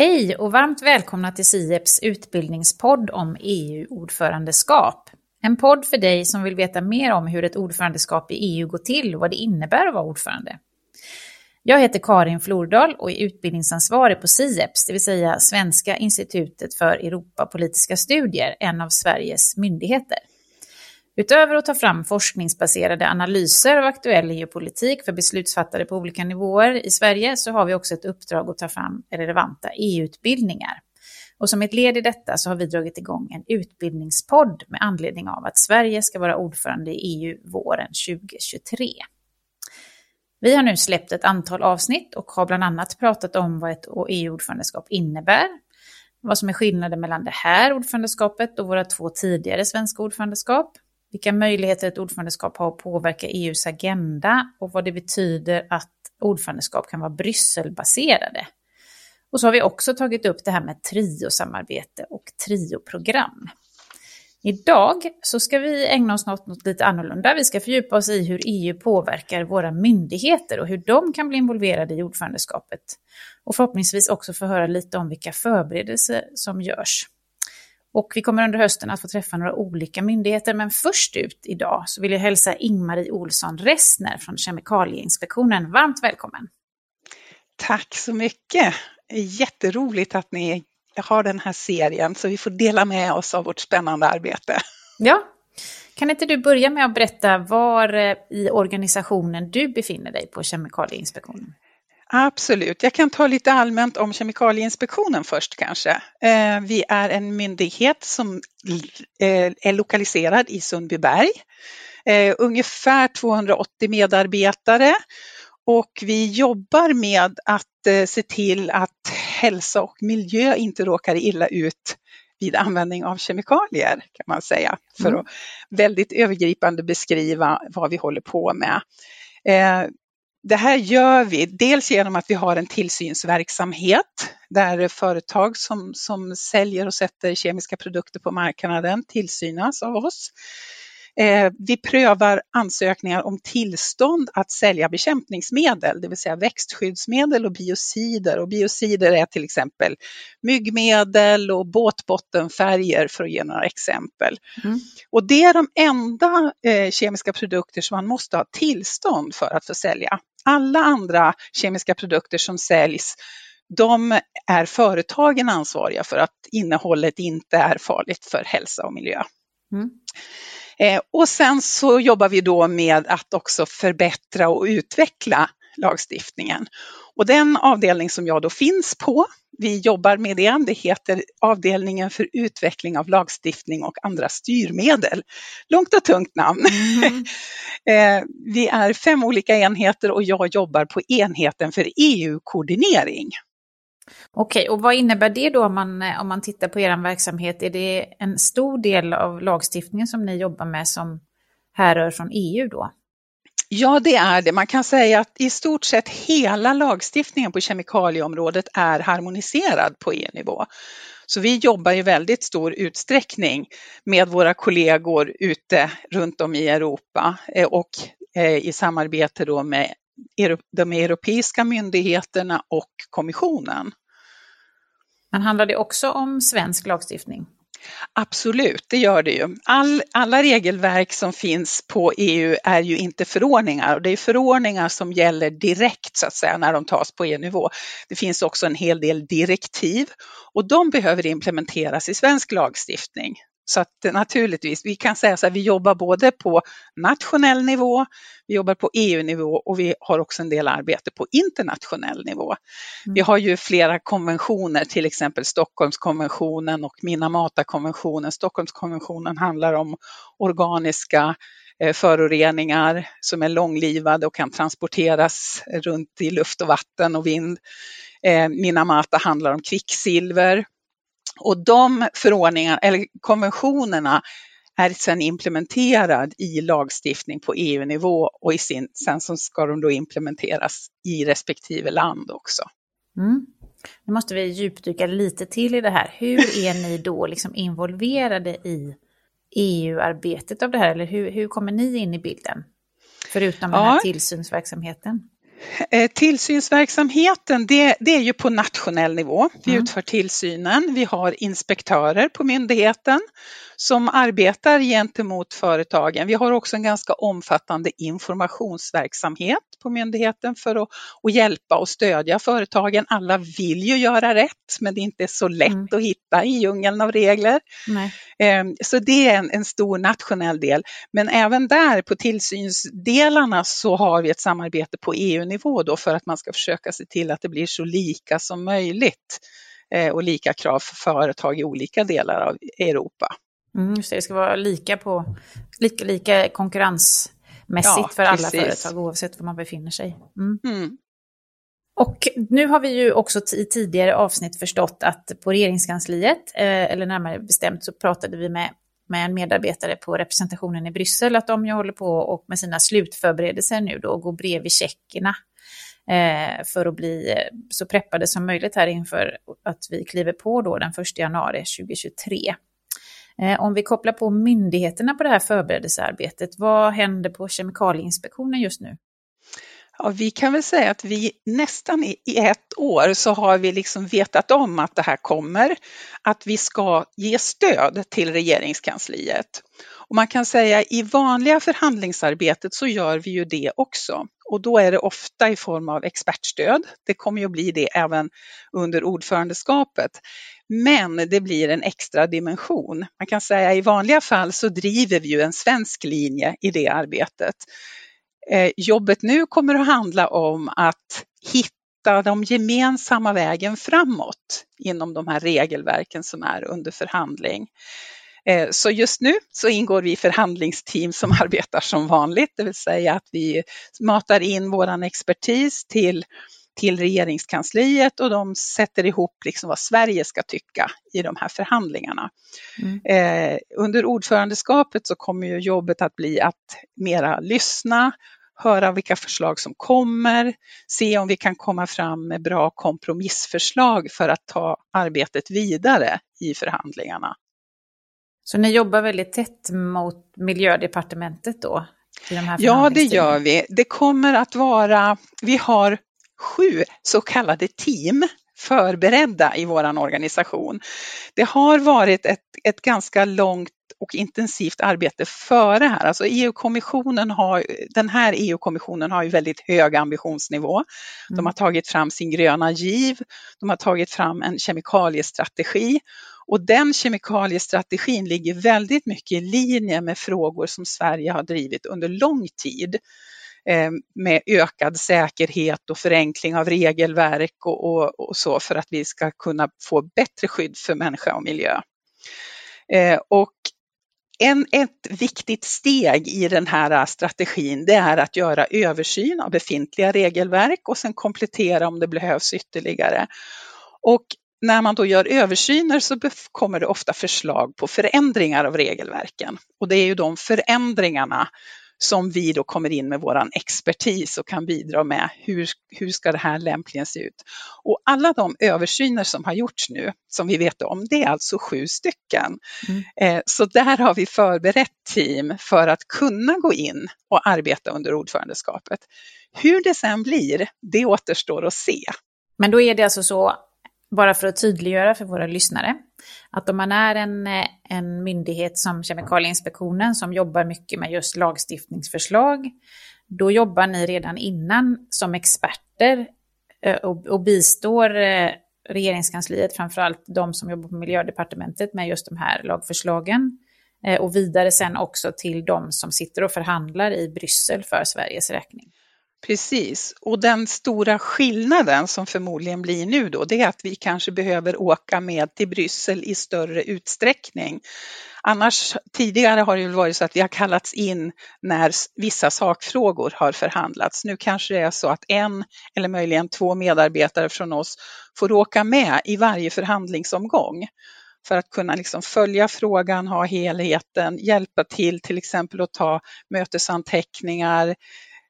Hej och varmt välkomna till SIEPs utbildningspodd om EU-ordförandeskap. En podd för dig som vill veta mer om hur ett ordförandeskap i EU går till och vad det innebär att vara ordförande. Jag heter Karin Flordal och är utbildningsansvarig på SIEPS, det vill säga Svenska institutet för Europapolitiska studier, en av Sveriges myndigheter. Utöver att ta fram forskningsbaserade analyser av aktuell EU-politik för beslutsfattare på olika nivåer i Sverige så har vi också ett uppdrag att ta fram relevanta EU-utbildningar. Och som ett led i detta så har vi dragit igång en utbildningspodd med anledning av att Sverige ska vara ordförande i EU våren 2023. Vi har nu släppt ett antal avsnitt och har bland annat pratat om vad ett EU-ordförandeskap innebär, vad som är skillnaden mellan det här ordförandeskapet och våra två tidigare svenska ordförandeskap, vilka möjligheter ett ordförandeskap har att påverka EUs agenda och vad det betyder att ordförandeskap kan vara Brysselbaserade. Och så har vi också tagit upp det här med triosamarbete och trioprogram. Idag så ska vi ägna oss åt något lite annorlunda. Vi ska fördjupa oss i hur EU påverkar våra myndigheter och hur de kan bli involverade i ordförandeskapet. Och förhoppningsvis också få höra lite om vilka förberedelser som görs. Och vi kommer under hösten att få träffa några olika myndigheter, men först ut idag så vill jag hälsa Ingmarie Olsson Ressner från Kemikalieinspektionen varmt välkommen. Tack så mycket! Jätteroligt att ni har den här serien så vi får dela med oss av vårt spännande arbete. Ja, kan inte du börja med att berätta var eh, i organisationen du befinner dig på Kemikalieinspektionen? Absolut. Jag kan ta lite allmänt om Kemikalieinspektionen först kanske. Eh, vi är en myndighet som eh, är lokaliserad i Sundbyberg. Eh, ungefär 280 medarbetare och vi jobbar med att se till att hälsa och miljö inte råkar illa ut vid användning av kemikalier kan man säga, för mm. att väldigt övergripande beskriva vad vi håller på med. Det här gör vi dels genom att vi har en tillsynsverksamhet där företag som, som säljer och sätter kemiska produkter på marknaden tillsynas av oss. Eh, vi prövar ansökningar om tillstånd att sälja bekämpningsmedel, det vill säga växtskyddsmedel och biocider. Och biocider är till exempel myggmedel och båtbottenfärger för att ge några exempel. Mm. Och det är de enda eh, kemiska produkter som man måste ha tillstånd för att få sälja. Alla andra kemiska produkter som säljs de är företagen ansvariga för att innehållet inte är farligt för hälsa och miljö. Mm. Eh, och sen så jobbar vi då med att också förbättra och utveckla lagstiftningen. Och den avdelning som jag då finns på, vi jobbar med det, det heter avdelningen för utveckling av lagstiftning och andra styrmedel. Långt och tungt namn. Mm. Eh, vi är fem olika enheter och jag jobbar på enheten för EU-koordinering. Okej, och vad innebär det då om man, om man tittar på er verksamhet? Är det en stor del av lagstiftningen som ni jobbar med som härrör från EU då? Ja, det är det. Man kan säga att i stort sett hela lagstiftningen på kemikalieområdet är harmoniserad på EU-nivå. Så vi jobbar i väldigt stor utsträckning med våra kollegor ute runt om i Europa eh, och eh, i samarbete då med de europeiska myndigheterna och kommissionen. Men handlar det också om svensk lagstiftning? Absolut, det gör det ju. All, alla regelverk som finns på EU är ju inte förordningar och det är förordningar som gäller direkt så att säga när de tas på EU-nivå. Det finns också en hel del direktiv och de behöver implementeras i svensk lagstiftning. Så att naturligtvis, vi kan säga så här, vi jobbar både på nationell nivå, vi jobbar på EU-nivå och vi har också en del arbete på internationell nivå. Mm. Vi har ju flera konventioner, till exempel Stockholmskonventionen och Minamata-konventionen. Stockholmskonventionen handlar om organiska eh, föroreningar som är långlivade och kan transporteras runt i luft och vatten och vind. Eh, Minamata handlar om kvicksilver och de förordningar, eller konventionerna är sedan implementerad i lagstiftning på EU-nivå och i sin, sen så ska de då implementeras i respektive land också. Mm. Nu måste vi djupdyka lite till i det här. Hur är ni då liksom involverade i EU-arbetet av det här? Eller hur, hur kommer ni in i bilden? Förutom ja. den här tillsynsverksamheten. Eh, tillsynsverksamheten, det, det, är ju på nationell nivå. Vi mm. utför tillsynen. Vi har inspektörer på myndigheten som arbetar gentemot företagen. Vi har också en ganska omfattande informationsverksamhet på myndigheten för att, att hjälpa och stödja företagen. Alla vill ju göra rätt, men det är inte så lätt mm. att hitta i djungeln av regler. Nej. Ehm, så det är en, en, stor nationell del. Men även där på tillsynsdelarna så har vi ett samarbete på EU-nivå då för att man ska försöka se till att det blir så lika som möjligt eh, och lika krav för företag i olika delar av Europa. Mm, just det, det ska vara lika, på, lika, lika konkurrensmässigt ja, för alla företag oavsett var man befinner sig. Mm. Mm. Och nu har vi ju också i tidigare avsnitt förstått att på regeringskansliet, eh, eller närmare bestämt så pratade vi med, med en medarbetare på representationen i Bryssel, att de ju håller på och med sina slutförberedelser nu då, går bredvid tjeckerna eh, för att bli eh, så preppade som möjligt här inför att vi kliver på då den 1 januari 2023. Eh, om vi kopplar på myndigheterna på det här förberedelsearbetet, vad händer på Kemikalieinspektionen just nu? Ja, vi kan väl säga att vi nästan i ett år så har vi liksom vetat om att det här kommer, att vi ska ge stöd till regeringskansliet. Och man kan säga i vanliga förhandlingsarbetet så gör vi ju det också och då är det ofta i form av expertstöd. Det kommer ju att bli det även under ordförandeskapet. Men det blir en extra dimension. Man kan säga i vanliga fall så driver vi ju en svensk linje i det arbetet. Eh, jobbet nu kommer att handla om att hitta de gemensamma vägen framåt inom de här regelverken som är under förhandling. Eh, så just nu så ingår vi i förhandlingsteam som arbetar som vanligt, det vill säga att vi matar in våran expertis till till regeringskansliet och de sätter ihop liksom vad Sverige ska tycka i de här förhandlingarna. Mm. Eh, under ordförandeskapet så kommer ju jobbet att bli att mera lyssna, höra vilka förslag som kommer, se om vi kan komma fram med bra kompromissförslag för att ta arbetet vidare i förhandlingarna. Så ni jobbar väldigt tätt mot miljödepartementet då? ja, det gör vi. Det kommer att vara, vi har sju så kallade team förberedda i vår organisation. Det har varit ett, ett ganska långt och intensivt arbete före här. Alltså EU-kommissionen har, den här EU-kommissionen har ju väldigt hög ambitionsnivå. De har mm. tagit fram sin gröna giv, de har tagit fram en kemikaliestrategi och den kemikaliestrategin ligger väldigt mycket i linje med frågor som Sverige har drivit under lång tid. Eh, med ökad säkerhet och förenkling av regelverk och, och, och, så för att vi ska kunna få bättre skydd för människa och miljö. Eh, och en, ett viktigt steg i den här strategin det är att göra översyn av befintliga regelverk och sen komplettera om det behövs ytterligare. Och när man då gör översyner så kommer det ofta förslag på förändringar av regelverken. Och det är ju de förändringarna som vi då kommer in med våran expertis och kan bidra med. Hur, hur ska det här lämpligen se ut? Och alla de översyner som har gjorts nu, som vi vet om, det är alltså sju stycken. Mm. Eh, så där har vi förberett team för att kunna gå in och arbeta under ordförandeskapet. Hur det sen blir, det återstår att se. Men då är det alltså så, bara för att tydliggöra för våra lyssnare, att om man är en, eh, en myndighet som Kemikalieinspektionen som jobbar mycket med just lagstiftningsförslag, då jobbar ni redan innan som experter eh, och, och bistår eh, regeringskansliet, framförallt de som jobbar på miljödepartementet med just de här lagförslagen. Och vidare sen också till de som sitter och förhandlar i Bryssel för Sveriges räkning. Precis, och den stora skillnaden som förmodligen blir nu då, det är att vi kanske behöver åka med till Bryssel i större utsträckning. Annars, tidigare har det varit så att vi har kallats in när vissa sakfrågor har förhandlats. Nu kanske det är så att en eller möjligen två medarbetare från oss får åka med i varje förhandlingsomgång för att kunna liksom följa frågan, ha helheten, hjälpa till till exempel att ta mötesanteckningar,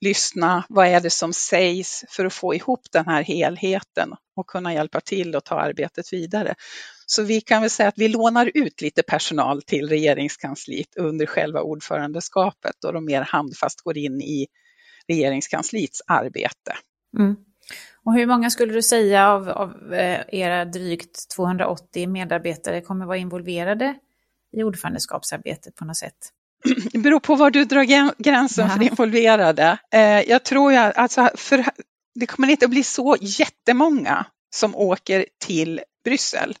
lyssna, vad är det som sägs för att få ihop den här helheten och kunna hjälpa till och ta arbetet vidare. Så vi kan väl säga att vi lånar ut lite personal till regeringskansliet under själva ordförandeskapet och de mer handfast går in i regeringskansliets arbete. Mm. Och hur många skulle du säga av, av eh, era drygt 280 medarbetare kommer vara involverade i ordförandeskapsarbetet på något sätt? Det beror på var du drar gränsen för involverade. Eh, jag tror ju alltså för, det kommer inte att bli så jättemånga som åker till Bryssel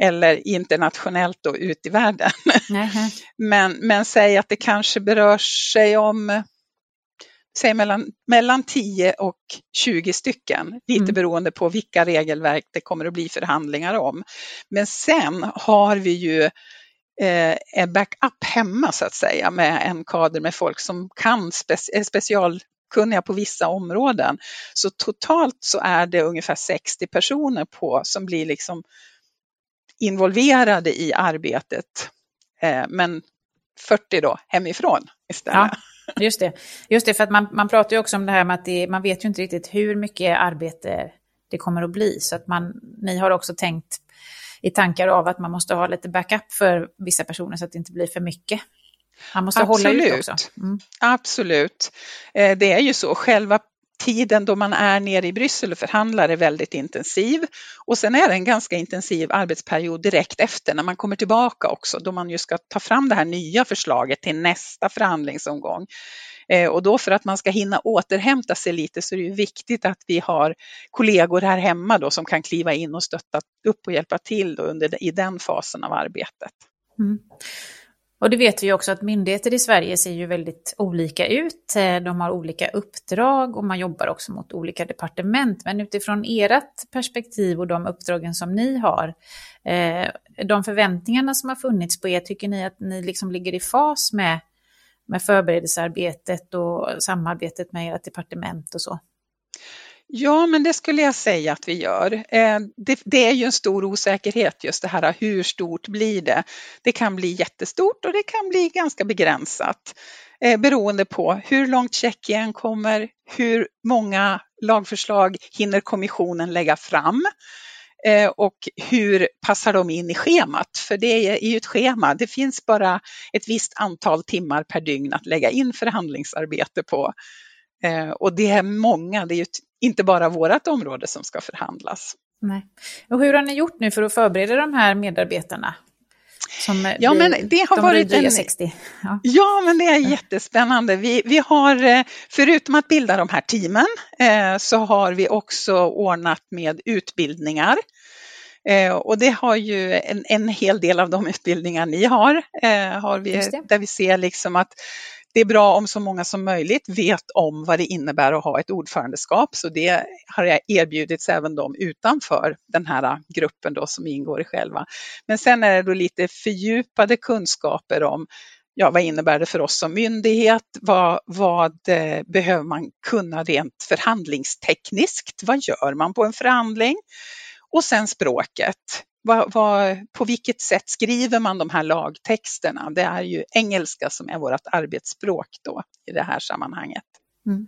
eller internationellt då ut i världen. men, men säg att det kanske berör sig om säg mellan, mellan 10 och 20 stycken, lite mm. beroende på vilka regelverk det kommer att bli förhandlingar om. Men sen har vi ju eh, en backup hemma så att säga med en kader med folk som kan spe eh, specialkunniga på vissa områden. Så totalt så är det ungefär 60 personer på som blir liksom involverade i arbetet. Eh, men 40 då hemifrån istället. Ja. Just det, Just det för att man, man pratar ju också om det här med att det, man vet ju inte riktigt hur mycket arbete det kommer att bli. Så att man, ni har också tänkt i tankar av att man måste ha lite backup för vissa personer så att det inte blir för mycket. Man måste Absolut. hålla ut också. Mm. Absolut. Eh, det är ju så, själva tiden då man är nere i Bryssel och förhandlar är väldigt intensiv. Och sen är det en ganska intensiv arbetsperiod direkt efter när man kommer tillbaka också då man ju ska ta fram det här nya förslaget till nästa förhandlingsomgång. Eh, och då för att man ska hinna återhämta sig lite så är det ju viktigt att vi har kollegor här hemma då som kan kliva in och stötta upp och hjälpa till då under, i den fasen av arbetet. Mm. Och det vet vi också att myndigheter i Sverige ser ju väldigt olika ut. Eh, de har olika uppdrag och man jobbar också mot olika departement. Men utifrån ert perspektiv och de uppdragen som ni har, eh, de förväntningarna som har funnits på er, tycker ni att ni liksom ligger i fas med, med förberedelsearbetet och samarbetet med ert departement och så? Ja, men det skulle jag säga att vi gör. Eh, det, det, är ju en stor osäkerhet just det här, hur stort blir det? Det kan bli jättestort och det kan bli ganska begränsat eh, beroende på hur långt Tjeckien kommer, hur många lagförslag hinner kommissionen lägga fram eh, och hur passar de in i schemat? För det är ju ett schema, det finns bara ett visst antal timmar per dygn att lägga in förhandlingsarbete på. Och det är många, det är ju inte bara vårt område som ska förhandlas. Nej. Och hur har ni gjort nu för att förbereda de här medarbetarna? Som ja, men det har de varit en... 60. Ja. ja. men det är jättespännande. Vi, vi har, eh, förutom att bilda de här teamen, eh, så har vi också ordnat med utbildningar. Eh, och det har ju en, en hel del av de utbildningar ni har, har vi, där vi ser liksom att det är bra om så många som möjligt vet om vad det innebär att ha ett ordförandeskap, så det har erbjudits även de utanför den här gruppen då som ingår i själva. Men sen är det då lite fördjupade kunskaper om ja, vad innebär det för oss som myndighet? Vad, vad eh, behöver man kunna rent förhandlingstekniskt? Vad gör man på en förhandling? Och sen språket vad, vad, på vilket sätt skriver man de här lagtexterna? Det är ju engelska som är vårt arbetsspråk då i det här sammanhanget. Mm.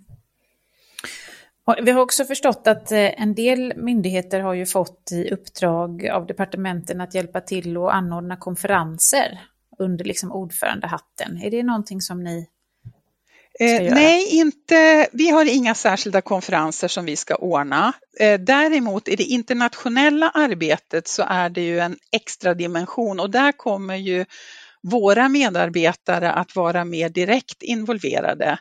vi har också förstått att eh, en del myndigheter har ju fått i uppdrag av departementen att hjälpa till och anordna konferenser under liksom ordförandehatten. Är det någonting som ni Eh, nej, inte, vi har inga särskilda konferenser som vi ska ordna. Eh, däremot i det internationella arbetet så är det ju en extra dimension och där kommer ju våra medarbetare att vara mer direkt involverade.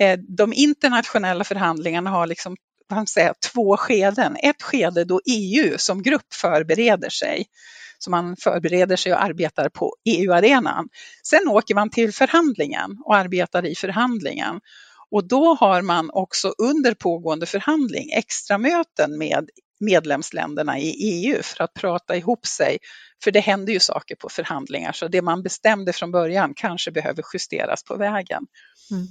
Eh, de internationella förhandlingarna har liksom man säga, två skeden. Ett skede då EU som grupp förbereder sig så man förbereder sig och arbetar på EU-arenan. Sen åker man till förhandlingen och arbetar i förhandlingen. Och då har man också under pågående förhandling extra möten med medlemsländerna i EU för att prata ihop sig. För det händer ju saker på förhandlingar så det man bestämde från början kanske behöver justeras på vägen. Mm.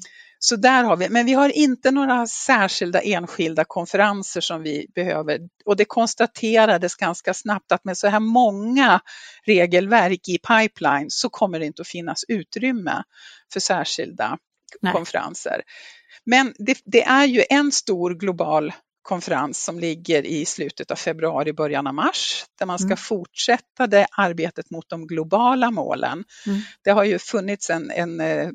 Så där har vi, men vi har inte några särskilda enskilda konferenser som vi behöver. Och det konstaterades ganska snabbt att med så här många regelverk i pipeline så kommer det inte att finnas utrymme för särskilda Nej. konferenser. Men det, det, är ju en stor global konferens som ligger i slutet av februari, början av mars, där man ska mm. fortsätta det arbetet mot de globala målen. Mm. Det har ju funnits en, en, eh,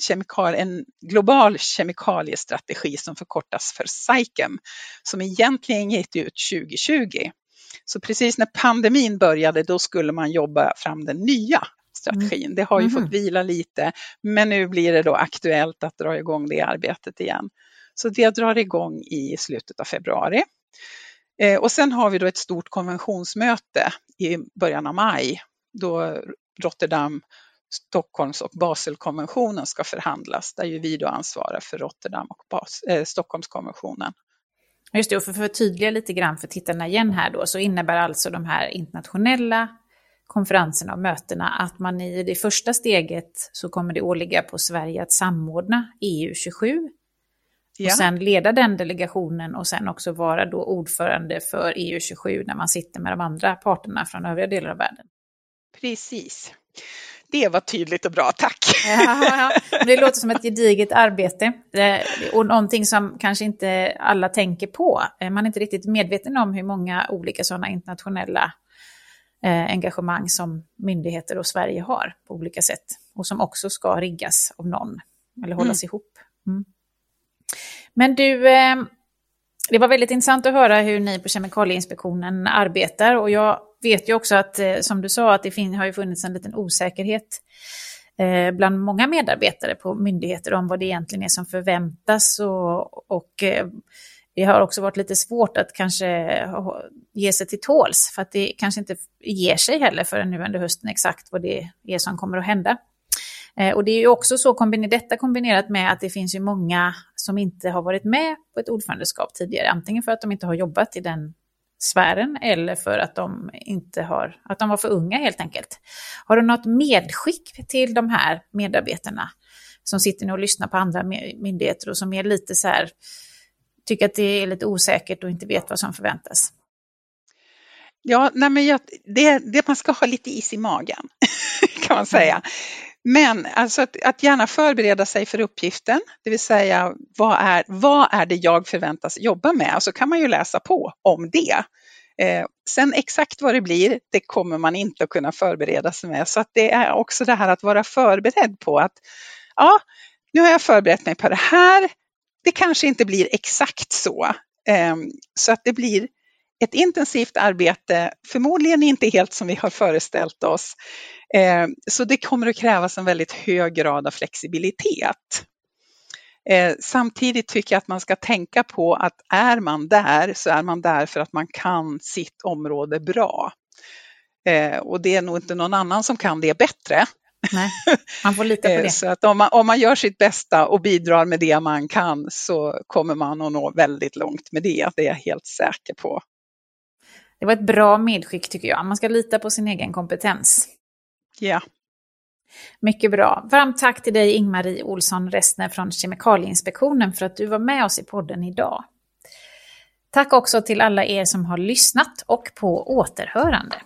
kemikal, en global kemikaliestrategi som förkortas för SAICM, som egentligen gick ut 2020. Så precis när pandemin började, då skulle man jobba fram den nya strategin. Mm. Det har ju mm. fått vila lite, men nu blir det då aktuellt att dra igång det arbetet igen. Så det drar igång i slutet av februari. Eh, och sen har vi då ett stort konventionsmöte i början av maj då Rotterdam, Stockholms och Baselkonventionen ska förhandlas, där ju vi då ansvarar för Rotterdam och Bas eh, Stockholmskonventionen. Just det, och för att förtydliga lite grann för tittarna igen här då, så innebär alltså de här internationella konferenserna och mötena att man i det första steget så kommer det åligga på Sverige att samordna EU27 Ja. Och sen leda den delegationen och sen också vara då ordförande för EU27 när man sitter med de andra parterna från övriga delar av världen. Precis. Det var tydligt och bra, tack! Ja, ja. Det låter som ett gediget arbete och någonting som kanske inte alla tänker på. Man är inte riktigt medveten om hur många olika sådana internationella eh, engagemang som myndigheter och Sverige har på olika sätt och som också ska riggas av någon eller hållas mm. ihop. Mm. Men du, eh, det var väldigt intressant att höra hur ni på Kemikalieinspektionen arbetar. Och jag vet ju också att, eh, som du sa, att det har ju funnits en liten osäkerhet eh, bland många medarbetare på myndigheter om vad det egentligen är som förväntas. Och, och eh, det har också varit lite svårt att kanske ge sig till tåls. För att det kanske inte ger sig heller förrän nu under hösten exakt vad det är som kommer att hända. Eh, och det är ju också så, detta kombinerat med att det finns ju många som inte har varit med på ett ordförandeskap tidigare, antingen för att de inte har jobbat i den sfären eller för att de inte har, att de var för unga helt enkelt. Har du något medskick till de här medarbetarna som sitter nu och lyssnar på andra myndigheter och som är lite så här, tycker att det är lite osäkert och inte vet vad som förväntas? Ja, nej men jag, det, det, man ska ha lite is i magen kan man säga. Men alltså att, att, gärna förbereda sig för uppgiften, det vill säga vad är, vad är det jag förväntas jobba med? Och så kan man ju läsa på om det. Eh, sen exakt vad det blir, det kommer man inte att kunna förbereda sig med. Så att det är också det här att vara förberedd på att ja, nu har jag förberett mig på det här. Det kanske inte blir exakt så. Eh, så att det blir ett intensivt arbete, förmodligen inte helt som vi har föreställt oss. Eh, så det kommer att krävas en väldigt hög grad av flexibilitet. Eh, samtidigt tycker jag att man ska tänka på att är man där så är man där för att man kan sitt område bra. Eh, och det är nog inte någon annan som kan det bättre. Nej, man får lita på det. Så att om man, om man gör sitt bästa och bidrar med det man kan så kommer man att nå väldigt långt med det. Det är jag helt säker på. Det var ett bra medskick tycker jag. Man ska lita på sin egen kompetens. Ja. Mycket bra. Varmt tack till dig Ingmarie Olsson Restner från Kemikalieinspektionen för att du var med oss i podden idag. Tack också till alla er som har lyssnat och på återhörande.